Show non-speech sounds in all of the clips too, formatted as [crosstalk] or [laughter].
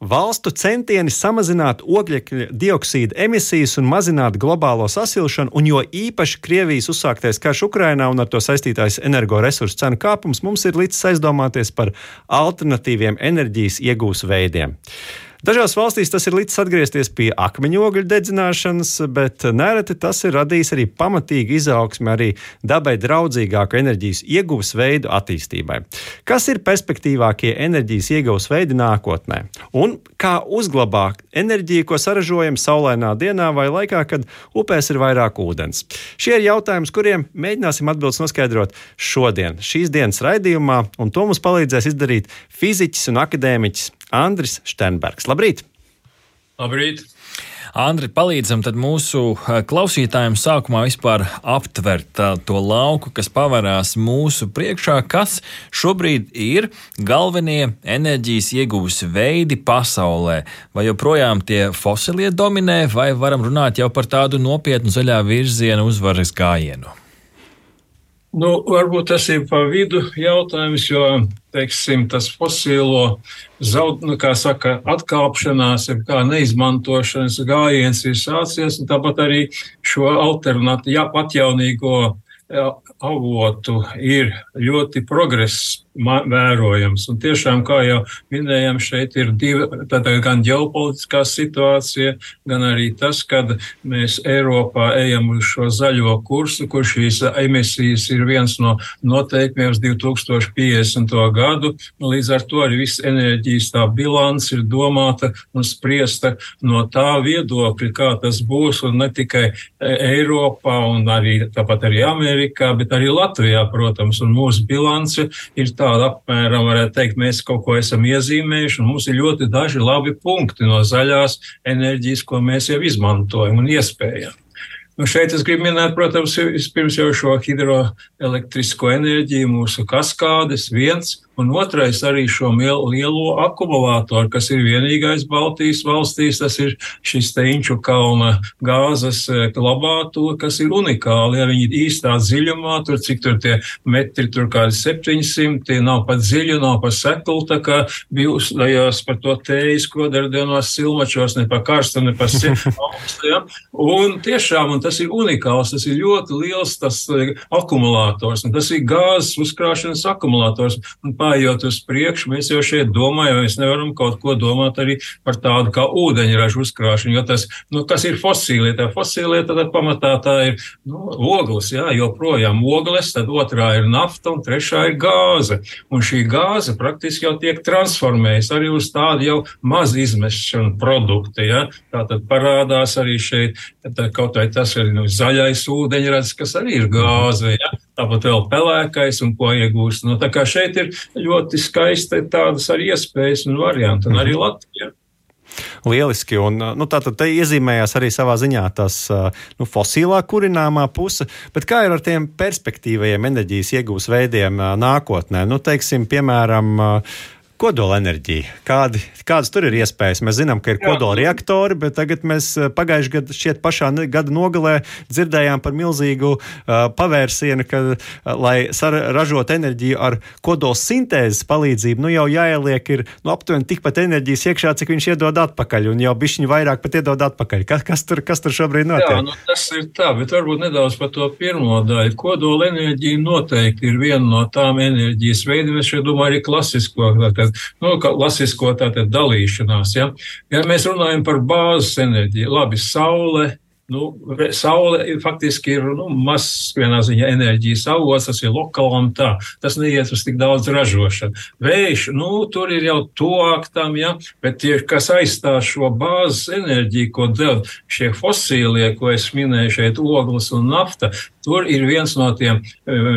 Valstu centieni samazināt oglekļa dioksīda emisijas un mazināt globālo sasilšanu, un jo īpaši Krievijas uzsāktais karš Ukrainā un ar to saistītais energoresursu cenu kāpums mums ir līdz aizdomāties par alternatīviem enerģijas iegūs veidiem. Dažās valstīs tas ir līdz atgriezties pie akmeņogļu dedzināšanas, bet nereti tas ir radījis arī pamatīgu izaugsmi arī dabai draudzīgāku enerģijas iegūs veidu attīstībai. Kas ir perspektīvākie enerģijas iegūs veidi nākotnē? Un kā uzglabāt enerģiju, ko saražojam saulainā dienā vai laikā, kad upēs ir vairāk ūdens? Šie ir jautājumi, kuriem mēģināsim atbildes noskaidrot šodien, šīs dienas raidījumā, un to mums palīdzēs izdarīt fiziķis un akadēmiķis Andris Sternbergs. Labrīt! Labrīt! Andri, palīdzam mūsu eh, klausītājiem sākumā vispār aptvert tā, to lauku, kas pavarās mūsu priekšā, kas šobrīd ir galvenie enerģijas iegūs veidi pasaulē. Vai joprojām tie fosilie dominē, vai varam runāt jau par tādu nopietnu zaļā virziena uzvaras gājienu? Nu, varbūt tas ir pa vidu jautājums, jo teiksim, tas fosīlo zaud, nu, saka, atkāpšanās, jeb kā neizmantošanas gājiens ir sācies, un tāpat arī šo alternatīvu, ja atjaunīgo avotu ir ļoti progress vērojams. Un tiešām, kā jau minējām, šeit ir divi, gan ģeopolitiskā situācija, gan arī tas, ka mēs Eiropā ejam uz šo zaļo kursu, kur šīs emisijas ir viens no noteikumiem uz 2050. gadu. Līdz ar to arī viss enerģijas tā bilants ir domāta un spriesta no tā viedokļa, kā tas būs, un ne tikai Eiropā, un arī tāpat arī Amerikā, bet arī Latvijā, protams, mūsu bilance ir tāda apmēram, varētu teikt, mēs kaut ko esam iezīmējuši, un mums ir ļoti daži labi punkti no zaļās enerģijas, ko mēs jau izmantojam un iespējam. Nu šeit es gribu minēt, protams, vispirms jau šo hidroelektrisko enerģiju, mūsu kaskādes viens, un otrais arī šo lielo akumulātoru, kas ir vienīgais Baltijas valstīs, tas ir šis Teinču kalna gāzes e, glabāto, kas ir unikāli, ja viņi ir īstā dziļumā, tur cik tur tie metri, tur kādi 700, tie nav pat dziļi, nav pat sekli, tā kā bijus tajās par to tējas kodardienos silmačos, ne pa karstu, ne pa [laughs] augstu, ja? Un tiešām, un tas ir unikāls, tas ir ļoti liels tas e, akumulators, un tas ir gāzes uzkrāšanas akumulators. Un gājot uz priekšu, mēs jau šeit domājam, mēs nevaram kaut ko domāt arī par tādu kā ūdeņražu uzkrāšanu, jo tas, nu, kas ir fosīlie, tā fosīlie, tad pamatā tā ir, nu, ogles, jā, joprojām ogles, tad otrā ir nafta un trešā ir gāze. Un šī gāze praktiski jau tiek transformējas arī uz tādu jau maz izmešanu produktu, jā. Tā tad parādās arī šeit, tad kaut vai tas ir nu, zaļais ūdeņrads, kas arī ir gāze, jā tāpat vēl pelēkais un ko iegūst. Nu, tā kā šeit ir ļoti skaisti tādas arī iespējas un varianti, un arī mhm. Latvija. Lieliski. Un, nu, tā tad iezīmējās arī savā ziņā tas nu, fosilā kurināmā puse. Bet kā ir ar tiem perspektīvajiem enerģijas iegūs veidiem nākotnē? Nu, teiksim, piemēram, kodolenerģija. Kādi, kādas tur ir iespējas? Mēs zinām, ka ir kodola reaktori, bet tagad mēs eh, pagājušajā gadā, šķiet, pašā gada nogalē dzirdējām par milzīgu uh, pavērsienu, ka, uh, lai ražot enerģiju ar kodola sintēzes palīdzību, nu jau jāieliek ir nu, aptuveni tikpat enerģijas iekšā, cik viņš iedod atpakaļ, un jau bišķiņi vairāk pat iedod atpakaļ. Kas, kas, tur, kas tur šobrīd notiek? Jā, nu, tas ir tā, bet varbūt nedaudz par to pirmo daļu. Kodola enerģija noteikti ir viena no tām enerģijas veidiem, es domāju arī klasisko, kad nu, klasisko tātad dalīšanās. Ja? ja mēs runājam par bāzes enerģiju, labi, saule, Nu, saule ir faktiski ir nu, mazs vienā ziņā enerģijas avots, tas ir lokālam tā, tas neiet uz tik daudz ražošanu. Vējš, nu, tur ir jau tuvāk tam, ja, bet tie, kas aizstās šo bāzes enerģiju, ko dev šie fosīlie, ko es minēju šeit, ogles un nafta, tur ir viens no tiem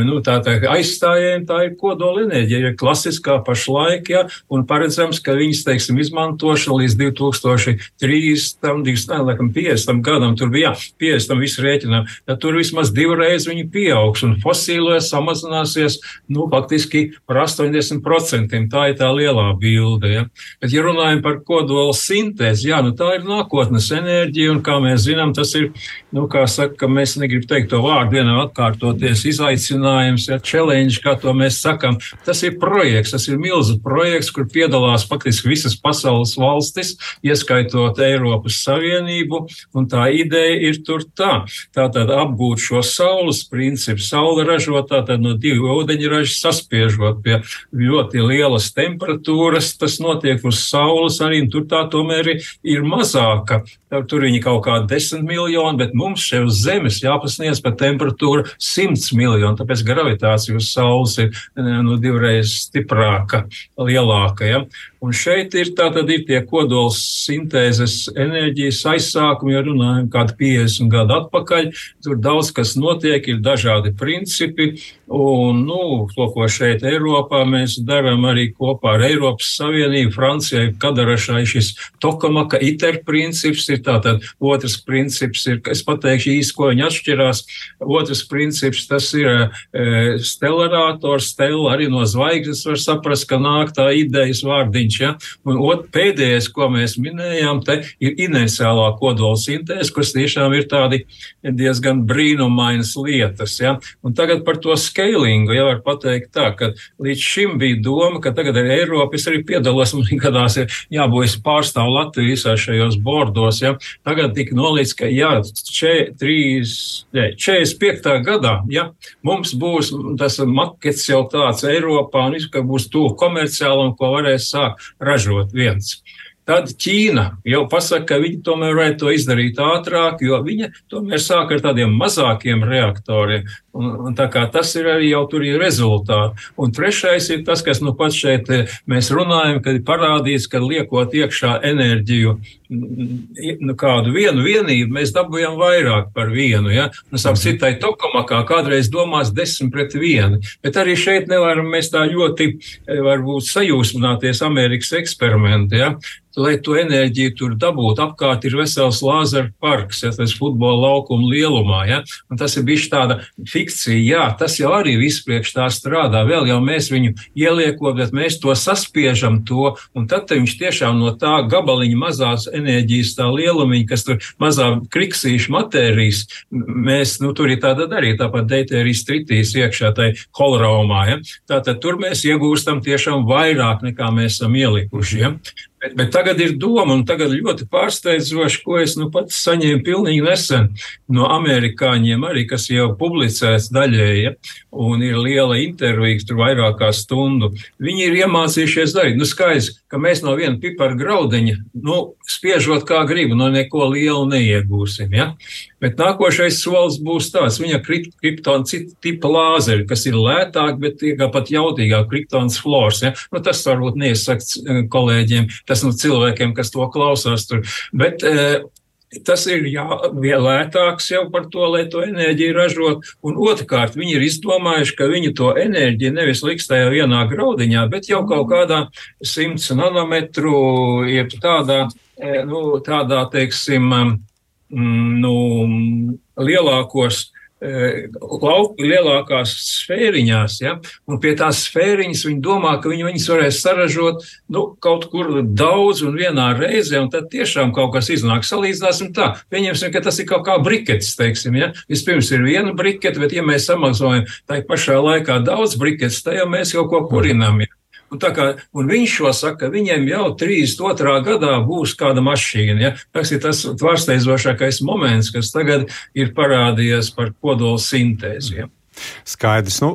nu, tā, tā, aizstājējiem, tā ir kodola enerģija, ir klasiskā pašlaik, ja, un paredzams, ka viņas, teiksim, izmantošana līdz 2030, ne, laikam, 50 gadam, tur bija, jā, 50 visu rēķinām, tad tur vismaz divreiz viņi pieaugs, un fosīlojas samazināsies, nu, faktiski par 80%. Tā ir tā lielā bilde, ja. Bet, ja runājam par kodola sintēzi, jā, nu, tā ir nākotnes enerģija, un kā mēs zinām, tas ir, nu, kā saka, mēs negribam teikt to vārdu vienam atkārtoties, izaicinājums, ja, challenge, kā to mēs sakam. Tas ir projekts, tas ir milzu projekts, kur piedalās faktiski visas pasaules valstis, ieskaitot Eiropas Savienību, un tā ideja ir tur tā. Tātad apgūt šo saules principu, saule ražot tātad no divu ūdeņražu saspiežot pie ļoti lielas temperatūras, tas notiek uz saules arī, un tur tā tomēr ir, ir mazāka. Tur viņi kaut kā 10 miljoni, bet mums šeit uz Zemes jāpasniedz pat temperatūra 100 miljoni, tāpēc gravitācija uz Saules ir nu, divreiz stiprāka, lielāka. Ja? Un šeit ir tātad ir tie kodols sintēzes enerģijas aizsākumi, ja runājam kādu 50 gadu atpakaļ. Tur daudz kas notiek, ir dažādi principi. Un, nu, to, ko šeit Eiropā mēs darām arī kopā ar Eiropas Savienību, Francijai, Kadarašai šis Tokamaka ITER princips ir tātad otrs princips ir, es pateikšu īsti, ko viņi atšķirās. Otrs princips tas ir e, stelarātors, stela arī no zvaigznes var saprast, ka nāk tā idejas vārdiņš. Ja? Un ot, pēdējais, ko mēs minējām, te ir inerciālā kodola sintēze, kas tiešām ir tādi diezgan brīnumainas lietas. Ja? Un tagad par to scalingu jau var pateikt tā, ka līdz šim bija doma, ka tagad ar Eiropu es arī piedalos, man gadās ir jābūt pārstāvu Latviju visā šajos bordos. Ja? Tagad tika nolīdz, ka jā, 4, 3, ne, 45. gadā ja? mums būs tas makets jau tāds Eiropā un viss, ka būs tuvu komerciālam, ko varēs sākt ražot viens. Tad Ķīna jau pasaka, ka viņi tomēr varētu to izdarīt ātrāk, jo viņa tomēr sāk ar tādiem mazākiem reaktoriem. Un, un tā kā tas ir arī jau tur ir rezultāti. Un trešais ir tas, kas nu pat šeit eh, mēs runājam, kad ir parādīts, ka liekot iekšā enerģiju, nu kādu vienu vienību, mēs dabūjam vairāk par vienu. Ja? Nu, sāk, mhm. citai tokamakā kādreiz domās desmit pret vienu. Bet arī šeit nevaram mēs tā ļoti eh, varbūt sajūsmināties Amerikas eksperimenti. Ja? lai to enerģiju tur dabūtu. Apkārt ir vesels lāzera parks, ja tas ir futbola laukuma lielumā. Ja? Un tas ir bijis tāda fikcija, jā, tas jau arī viss priekš tā strādā. Vēl jau mēs viņu ieliekot, bet mēs to saspiežam to, un tad viņš tiešām no tā gabaliņa mazās enerģijas, tā lielumiņa, kas tur mazā kriksīša matērijas, mēs, nu, tur ir tāda arī tāpat deutērijas tritīs iekšā tai holraumā. Ja? Tātad tur mēs iegūstam tiešām vairāk nekā mēs esam ielikuši. Ja? Bet, bet tagad ir doma, un tagad ļoti pārsteidzoši, ko es nu pats saņēmu pilnīgi nesen no amerikāņiem, arī kas jau publicēts daļēji, ja, un ir liela intervija, tur vairāk kā stundu. Viņi ir iemācījušies darīt. Nu, skaidrs, ka mēs no viena pipara graudiņa, nu, spiežot kā gribu, no neko lielu neiegūsim. Ja? Bet nākošais solis būs tāds, viņa kriptona cita tipa lāzeri, kas ir lētāk, bet pat jautīgāk kriptons flors. Ja? Nu, tas varbūt neiesakts eh, kolēģiem, tas nu cilvēkiem, kas to klausās tur. Bet, e, Tas ir jā, lētāks jau par to, lai to enerģiju ražot. Un otrkārt, viņi ir izdomājuši, ka viņi to enerģiju nevis liks tajā vienā graudiņā, bet jau kaut kādā 100 nanometru, jeb tādā, eh, nu, tādā teiksim, mm, nu, lielākos lauku lielākās sfēriņās, ja, un pie tās sfēriņas viņi domā, ka viņi viņas varēs saražot nu, kaut kur daudz un vienā reizē, un tad tiešām kaut kas iznāk. Salīdzināsim tā, pieņemsim, ka tas ir kaut kā briketis, teiksim, ja. Vispirms ir viena brikete, bet ja mēs samazojam tai pašā laikā daudz briketes, tad jau mēs kaut ko kurinām. Ja. Un, kā, un viņš šo saka, viņiem jau 32. gadā būs kāda mašīna. Ja? Tas ir tas pārsteidzošākais moments, kas tagad ir parādījies par kodola sintēzi. Ja? Skaidrs. Nu,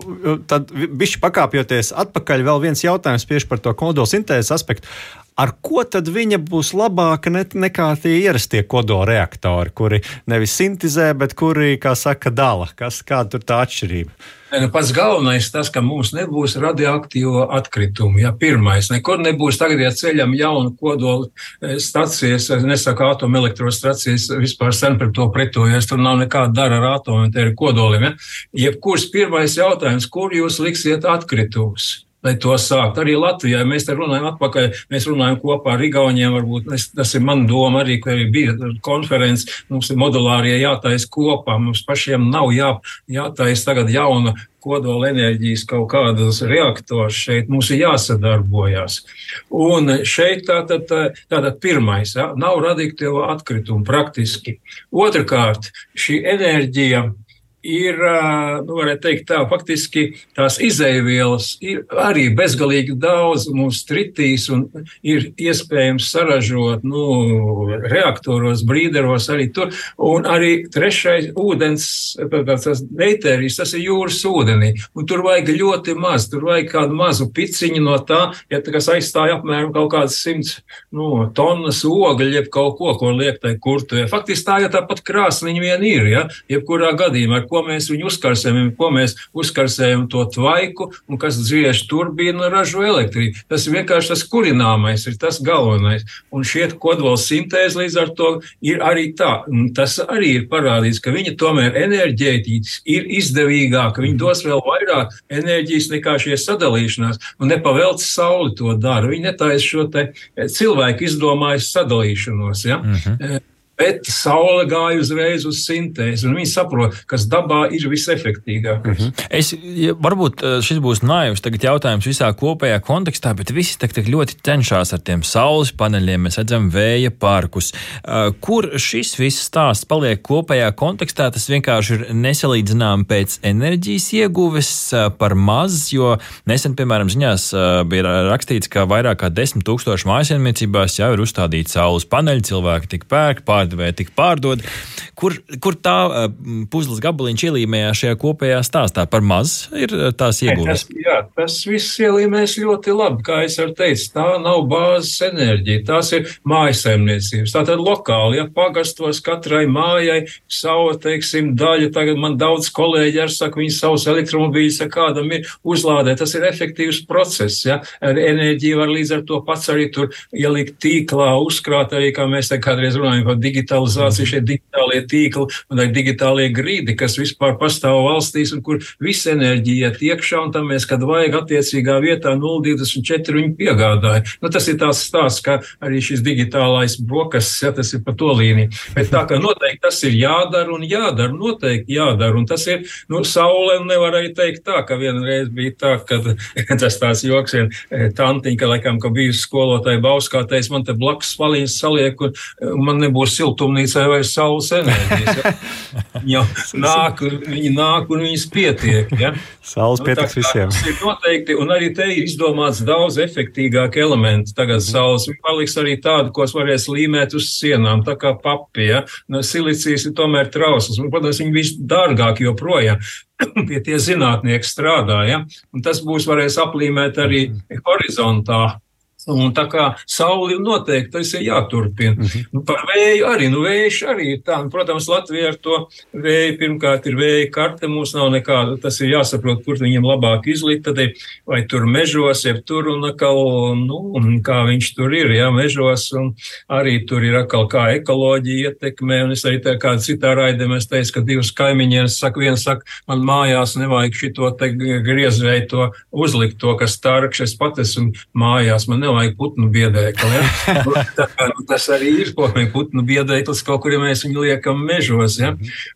tad, bišķi pakāpjoties atpakaļ, vēl viens jautājums tieši par to kodola sintēzes aspektu. Ar ko tad viņa būs labāka ne, nekā tie ierastie kodolreaktori, kuri nevis sintēzē, bet kuri, kā saka, dala? Kas, kāda tur tā atšķirība? Nu, pats galvenais tas, ka mums nebūs radioaktīvo atkritumu. Ja, pirmais, nekur nebūs tagad, ja ceļam jaunu kodolu eh, stacijas, nesaku atomelektrostacijas, vispār sen par to pretojies, tur nav nekāda dara ar atomiem, te ir kodoliem. Ja. Jebkurš pirmais jautājums, kur jūs liksiet atkritumus? Lai to sākt. Arī Latvijā mēs te runājam atpakaļ, mēs runājam kopā ar Igauniem, varbūt es, tas ir man doma arī, ka arī bija konferences, mums ir modulārie jātais kopā, mums pašiem nav jā, jātais tagad jauna kodola enerģijas kaut kādas reaktors šeit mums ir jāsadarbojas. Un šeit tātad, tātad pirmais, ja, nav radioaktīva atkrituma praktiski. Otrakārt, šī enerģija ir, nu, varētu teikt, tā, faktiski tās izēvielas ir arī bezgalīgi daudz mums tritīs un ir iespējams saražot, nu, reaktoros, brīderos arī tur. Un arī trešais ūdens, tas eitērijas, tas ir jūras ūdenī. Un tur vajag ļoti maz, tur vajag kādu mazu piciņu no tā, ja tā, kas aizstāja apmēram kaut kādas simts, nu, tonnas ogļu, jeb kaut ko, ko liek tai kurtuvē. Faktiski tā, ja tāpat krāsniņa vien ir, ja, jebkurā gadījumā ko mēs viņu uzkarsējam, ko mēs uzkarsējam to tvaiku un kas dziež turbīnu ražo elektrību. Tas vienkārši tas kurināmais, ir tas galvenais. Un šie kodola sintēze līdz ar to ir arī tā. Un tas arī ir parādīts, ka viņa tomēr enerģētiski ir izdevīgāka. Viņa dos vēl vairāk enerģijas nekā šie sadalīšanās. Un nepavelc sauli to dara. Viņa netaisa šo te cilvēku izdomājas sadalīšanos. Ja? Uh mhm. -huh bet saule gāja uzreiz uz sintēzi, un viņi saprot, kas dabā ir visefektīgākais. Mm -hmm. Es, ja, varbūt eh, šis būs naivs jautājums visā kopējā kontekstā, bet visi tak, tak ļoti cenšas ar tiem saules paneļiem, mēs redzam vēja parkus. Uh, kur šis viss stāsts paliek kopējā kontekstā, tas vienkārši ir nesalīdzināms pēc enerģijas ieguves uh, par maz, jo nesen, piemēram, ziņās bija rakstīts, ka vairāk kā desmit tūkstoši mājasemniecībās jau ir uzstādīti saules paneļi, cilvēki tik pērk, pār pārdevēja tik pārdod. Kur, kur tā uh, puzles gabaliņš ielīmējās šajā kopējā stāstā? Par maz ir uh, tās iegūtas. Jā, tas viss ielīmēs ļoti labi. Kā es jau teicu, tā nav bāzes enerģija, tās ir mājasēmniecības. Tātad lokāli, ja pagastos katrai mājai savu, teiksim, daļu. Tagad man daudz kolēģi ar saka, viņi savus elektromobīļus, ja kādam ir uzlādē. Tas ir efektīvs process, ja. Ar enerģiju var līdz ar to pats arī tur ielikt tīklā, uzkrāt arī, kā mēs te kādreiz runājam par digitālu digitalizācija, šie digitālie tīkli un arī digitālie grīdi, kas vispār pastāv valstīs un kur visa enerģija iet iekšā, un tam mēs, kad vajag attiecīgā vietā 0,24 viņi piegādāja. Nu, tas ir tās stāsts, ka arī šis digitālais brokastis, ja tas ir pa to līniju. Bet tā kā noteikti tas ir jādara un jādara, noteikti jādara, un tas ir, nu, saule nevar arī teikt tā, ka vienreiz bija tā, ka [laughs] tas tās joks ir e, tantiņa, ka laikam, ka bijusi skolotāja Bauskā teica, man te blakus spaliņas saliek, un man nebūs siltumnīcai vairs saules enerģijas. Ja? [laughs] Nāk, viņi nāk un viņas pietiek. Ja? Saules nu, pietiks visiem. Tas ir noteikti, un arī te ir izdomāts daudz efektīgāk elementi. Tagad mm. saules paliks arī tādi, ko varēs līmēt uz sienām, tā kā papi. Ja? Nu, silicijas ir tomēr trausls. Un, protams, viņi viss dārgāk joprojām [clears throat] pie tie zinātnieki strādā. Ja? Un tas būs varēs aplīmēt arī mm. horizontā Un tā kā sauli noteikti tas ir jāturpina. Mm -hmm. nu, par vēju arī, nu vējš arī ir tā. Nu, protams, Latvija ar to vēju pirmkārt ir vēja karte, mums nav nekāda, tas ir jāsaprot, kur viņam labāk izlikt, tad vai tur mežos, ja tur un atkal, nu, kā viņš tur ir, jā, mežos, un arī tur ir atkal kā ekoloģija ietekmē, un es arī tā kā citā mēs teicu, ka divas kaimiņienes saka, viens saka, man mājās nevajag šito te griezvēju to uzlikt, to, kas tarkš, es pat esmu mājās, man nevajag nevajag putnu biedēkli. Ja? [laughs] Nu, tā, nu, tas arī ir kopīgi putnu biedēklis, kaut kur ja mēs viņu liekam mežos. Ja?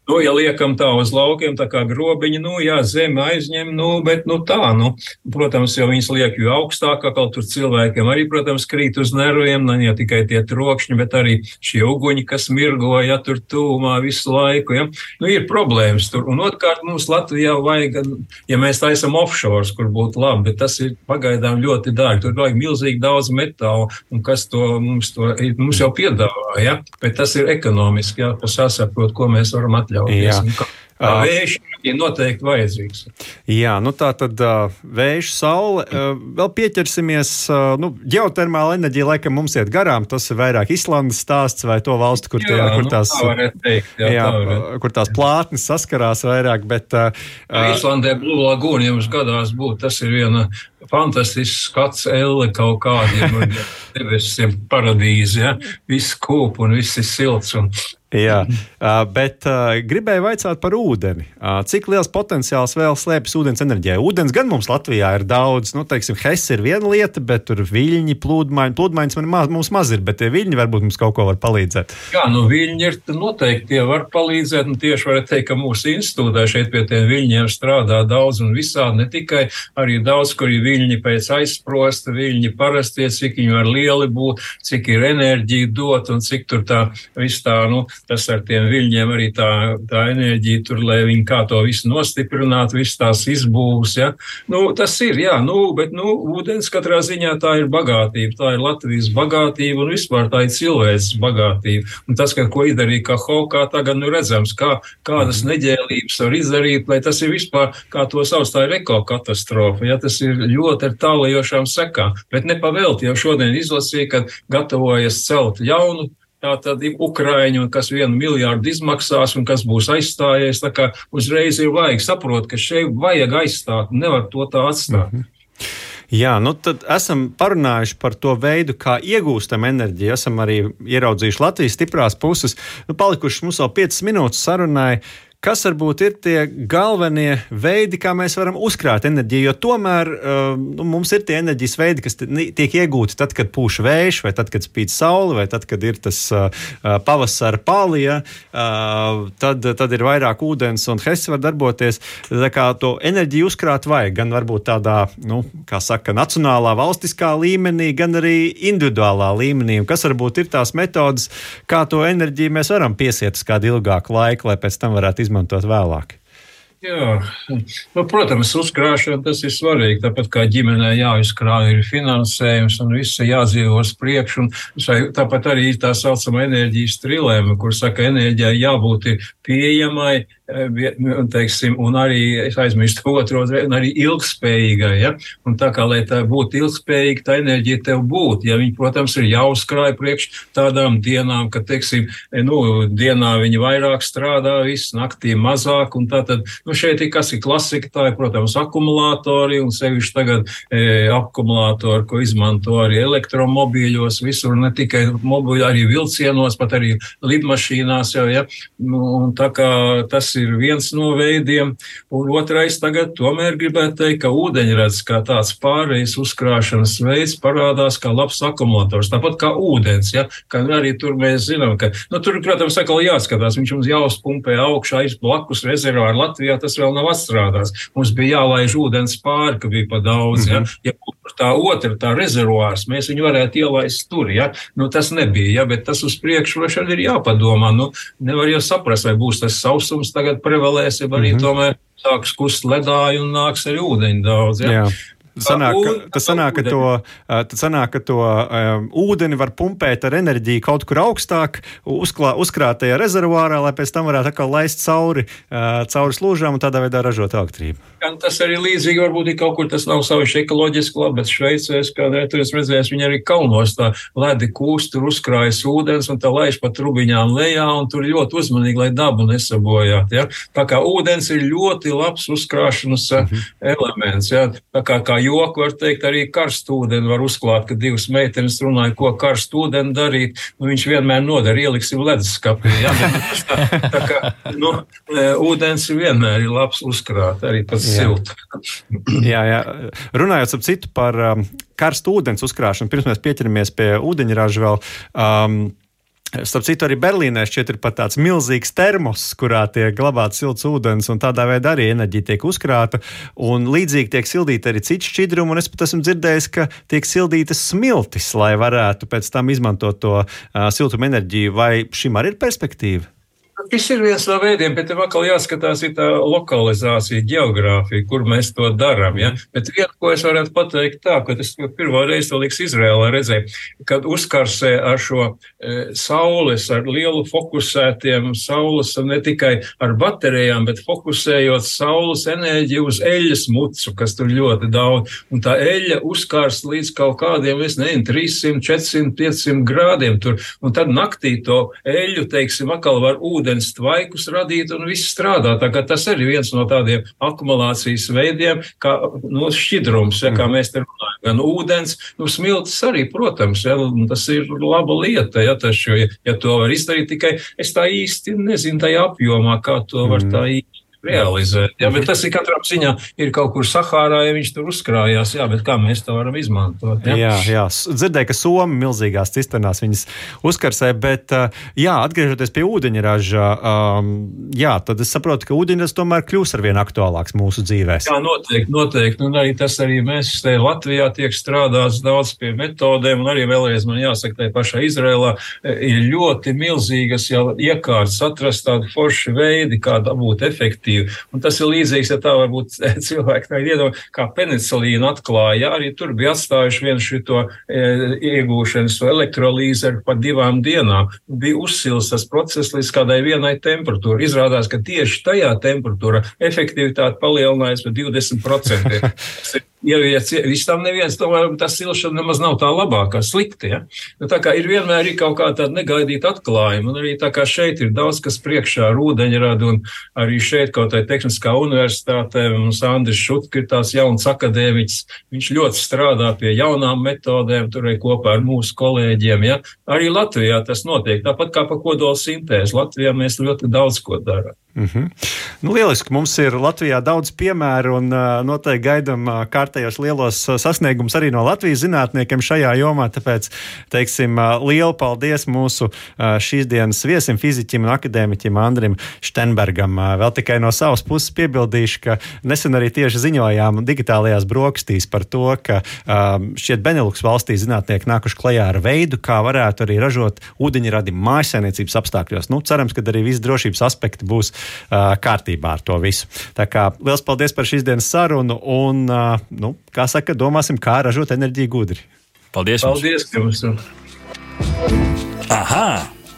Nu, ja liekam tā uz laukiem, tā kā grobiņi, nu, jā, zeme aizņem, nu, bet, nu, tā, nu, protams, jau viņas liek jo augstāk, kaut tur cilvēkiem arī, protams, krīt uz nerviem, ne jau tikai tie trokšņi, bet arī šie uguņi, kas mirgo, ja tur tūmā visu laiku, ja? Nu, ir problēmas tur. Un otrkārt, mums Latvijā vajag, ja mēs taisam offshore, kur būtu labi, bet tas ir pagaidām ļoti dārgi. Tur vajag milzīgi daudz daudz metālu, un kas to mums, to, mums jau piedāvā. Ja? Bet tas ir ekonomiski, jāsaprot, ko mēs varam atļauties. Jā. Kā, kā vējš, ir noteikti vajadzīgs. Jā, nu tā tad uh, vējš, saule. Uh, vēl pieķersimies. Uh, nu, ģeotermāla enerģija laikam mums iet garām. Tas ir vairāk Islandes stāsts vai to valstu, kur, jā, kur, nu, tās, tā teikt, jā, jā, tā kur tās plātnes saskarās vairāk. Bet, uh, Islandē Blue Lagoon jums gadās būt. Tas ir viena fantastisks skats, elle kaut kādiem [laughs] debesīm paradīze. Ja? Viss kūp un viss ir silts. Un, Jā, bet uh, gribēju jautāt par ūdeni. Cik liels potenciāls vēl slēpjas ūdens enerģijai? Ūdens gan mums Latvijā ir daudz, nu, teiksim, Hess ir viena lieta, bet tur viļņi, plūdmaiņi, plūdmaiņas man maz, mums maz ir, bet tie viļņi varbūt mums kaut ko var palīdzēt. Jā, nu viļņi ir noteikti tie var palīdzēt, un tieši var teikt, ka mūsu institūtā šeit pie tiem viļņiem strādā daudz un visādi, ne tikai arī daudz, kur ir viļņi pēc aizsprosta, viļņi parastie, cik viņi var lieli būt, cik ir enerģija dot un cik tur tā viss tā, nu, tas ar tiem viļņiem arī tā, tā enerģija tur, lai viņi kā to visu nostiprinātu, visas tās izbūves. Ja? Nu, tas ir, jā, nu, bet nu, ūdens katrā ziņā tā ir bagātība, tā ir Latvijas bagātība un vispār tā ir cilvēks bagātība. Un tas, ka, ko izdarīja Kahokā, tagad nu redzams, kā, kādas mhm. neģēlības var izdarīt, lai tas ir vispār, kā to sauc, tā ir ekokatastrofa. Ja? Tas ir ļoti ar tālajošām sekām, bet nepavēlti jau šodien izlasīja, ka gatavojas celt jaunu Tātad Ukraiņi, kas vienu miljārdu izmaksās un kas būs aizstājies, tā kā uzreiz ir vajag saprot, ka šeit vajag aizstāt, nevar to tā atstāt. -hmm. Jā, nu tad esam parunājuši par to veidu, kā iegūstam enerģiju. Esam arī ieraudzījuši Latvijas stiprās puses. Nu, palikušas mums vēl 5 minūtes sarunai. Kas varbūt ir tie galvenie veidi, kā mēs varam uzkrāt enerģiju? Jo tomēr uh, nu, mums ir tie enerģijas veidi, kas tiek iegūti tad, kad pūš vējš, vai tad, kad spīd saule, vai tad, kad ir tas uh, uh pavasara palija. Tad, tad ir vairāk ūdens un hess var darboties. Tā kā to enerģiju uzkrāt vajag gan varbūt tādā, nu, kā saka, nacionālā, valstiskā līmenī, gan arī individuālā līmenī. Un kas varbūt ir tās metodas, kā to enerģiju mēs varam piesiet uz kādu ilgāku laiku, lai pēc tam varētu izmantot izmantot vēlāk? Jā, nu, protams, uzkrāšana tas ir svarīgi. Tāpat kā ģimenē jāizkrāj ir finansējums un viss jādzīvo uz priekšu. Tāpat arī tā saucamā enerģijas trilēma, kur saka, enerģijai jābūt pieejamai, un, teiksim, un arī, es aizmirstu otro, un arī ilgspējīgai. Ja? Un tā kā, lai tā būtu ilgspējīga, tā enerģija tev būtu. Ja viņi, protams, ir jāuzkrāj priekš tādām dienām, ka, teiksim, nu, dienā viņi vairāk strādā, viss naktī mazāk, un tā tad, nu, šeit ir kas ir klasika, tā ir, protams, akumulātori, un sevišķi tagad e, akumulātori, ko izmanto arī elektromobīļos, visur, ne tikai mobīļi, arī vilcienos, pat arī lidmašīnās jau, ja? Nu, un tā kā tas ir ir viens no veidiem, un otrais tagad tomēr gribētu teikt, ka ūdeņrads kā tāds pārējais uzkrāšanas veids parādās kā labs akumulators, tāpat kā ūdens, ja, ka arī tur mēs zinām, ka, nu, tur, protams, atkal jāskatās, viņš mums jāuzpumpē augšā aiz blakus rezervāri Latvijā, tas vēl nav atstrādās. Mums bija jālaiž ūdens pāri, ka bija pa daudz, mm -hmm. ja, ja tā otra, tā rezervārs, mēs viņu varētu ielaist tur, ja, nu, tas nebija, ja, bet tas uz priekšu ir jāpadomā, nu, nevar jau saprast, vai būs tas sausums tagad prevalēs, ja arī mm -hmm. tomēr sāks kust ledāji un nāks arī ūdeņi daudz. Ja? Jā. Sanāk, tas sanāk, ka to, sanāk, ka to um, ūdeni var pumpēt ar enerģiju kaut kur augstāk, uzklā, uzkrātajā rezervuārā, lai pēc tam varētu atkal laist cauri, uh, cauri slūžām un tādā veidā ražot elektrību. Tas arī līdzīgi varbūt ir kaut kur tas nav savuši ekoloģiski labi, bet Šveicēs, kā tur es redzēju, viņi arī kalnos tā ledi kūst, tur uzkrājas ūdens un tā laiž pa trubiņām lejā un tur ļoti uzmanīgi, lai dabu nesabojāt. Ja? Tā kā ūdens ir ļoti labs uzkrāšanas mm -hmm. elements. Ja? Tā kā, kā joku var teikt, arī karstu ūdeni var uzklāt, ka divas meitenes runāja, ko karstu ūdeni darīt. Nu, viņš vienmēr nodara, ieliksim leduskapī. Ja? tā, [laughs] tā kā, nu, e, ūdens vienmēr ir labs uzkrāt, arī pats silts. [clears throat] jā, jā. Runājot ap citu par um, karstu ūdens uzkrāšanu, pirms mēs pieķeramies pie ūdeņraža vēl. Um, Starp citu, arī Berlīnē šķiet ir pat tāds milzīgs termos, kurā tiek glabāts silts ūdens, un tādā veidā arī enerģija tiek uzkrāta. Un līdzīgi tiek sildīta arī citi šķidrumi, un es pat esmu dzirdējis, ka tiek sildītas smiltis, lai varētu pēc tam izmantot to uh, siltumu enerģiju. Vai šim arī ir perspektīva? Šis ir viens no veidiem, bet tev atkal jāskatās tā lokalizācija, geogrāfija, kur mēs to darām. Ja? Bet viena, ko es varētu pateikt tā, ka es pirmo reizi to liks Izrēlā redzēju, kad uzkarsē ar šo e, saules, ar lielu fokusētiem saules, ne tikai ar baterijām, bet fokusējot saules enerģiju uz eļas mucu, kas tur ļoti daudz. Un tā eļa uzkars līdz kaut kādiem, es nezinu, 300, 400, 500 grādiem tur. Un tad naktī to eļu, teiksim, atkal var ūdeni ūdens tvaikus radīt un viss strādā. Tā kā tas arī viens no tādiem akumulācijas veidiem, kā no nu, šķidrums, ja, kā mhm. mēs te runājam. Gan ūdens, nu, smilts arī, protams, ja, tas ir laba lieta, ja, taču, ja, ja to var izdarīt tikai, es tā īsti nezinu tajā apjomā, kā to var tā mhm. īsti realizēt. Jā, bet tas ir katrā ziņā ir kaut kur Sahārā, ja viņš tur uzkrājās. Jā, bet kā mēs to varam izmantot? Jā, jā, jā. dzirdēju, ka Somija milzīgās cisternās viņas uzkarsē, bet jā, atgriežoties pie ūdeņraža, um, jā, tad es saprotu, ka ūdeņražs tomēr kļūs ar vien aktuālāks mūsu dzīvēm. Jā, noteikti, noteikti. Un arī tas arī mēs te Latvijā tiek strādāts daudz pie metodēm, un arī vēlreiz man jāsaka, tai pašā Izrēlā ir ļoti milzīgas jau iekārtas atrast tādu foršu veidi, kā dabūt efektīvi efektīvi. Un tas ir līdzīgs, ja tā varbūt [laughs] cilvēki tā iedomā, kā penicilīnu atklāja, arī tur bija atstājuši vienu šito e, iegūšanas elektrolīzeru pa divām dienām. Bija uzsils tas process līdz kādai vienai temperatūrai. Izrādās, ka tieši tajā temperatūrā efektivitāte palielinājās par 20%. [laughs] viss tam neviens, tomēr tā silšana nemaz nav tā labākā, slikta. Ja? Nu, tā kā ir vienmēr ir kaut kā tāda negaidīta atklājuma, un arī tā kā šeit ir daudz kas priekšā ar ūdeņradu, un arī šeit kaut kā Tehniskā universitātē mums Andris Šutki ir tās jauns akadēmiķis, viņš ļoti strādā pie jaunām metodēm, tur ir kopā ar mūsu kolēģiem. Ja? Arī Latvijā tas notiek, tāpat kā pa kodola sintēzi. Latvijā mēs ļoti daudz ko darām. Mm -hmm. nu, lieliski, mums ir Latvijā daudz piemēru un noteikti gaidām kārtējos lielos sasniegumus arī no Latvijas zinātniekiem šajā jomā. Tāpēc, teiksim, lielu paldies mūsu šīs dienas viesim, fiziķim un akadēmiķim Andrim Štenbergam. Vēl tikai no savas puses piebildīšu, ka nesen arī tieši ziņojām digitālajās brokastīs par to, ka šķiet Beneluks valstī zinātnieki nākuši klajā ar veidu, kā varētu arī ražot ūdeņradi mājsainiecības apstākļos. Nu, cerams, ka arī visi drošības aspekti būs uh, kārtībā ar to visu. Tā kā liels paldies par šīs dienas sarunu un, uh, nu, kā saka, domāsim, kā ražot enerģiju gudri. Paldies! Paldies jums! Aha!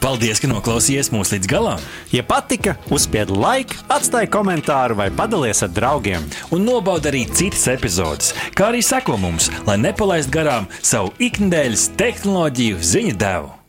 Paldies, ka noklausījāties mūsu līdz galam! Ja patika, uzspiediet laiku, atstājiet komentāru vai padalieties ar draugiem. Un nobaudiet arī citas epizodes, kā arī sekot mums, lai nepalaistu garām savu ikdienas tehnoloģiju ziņu devumu.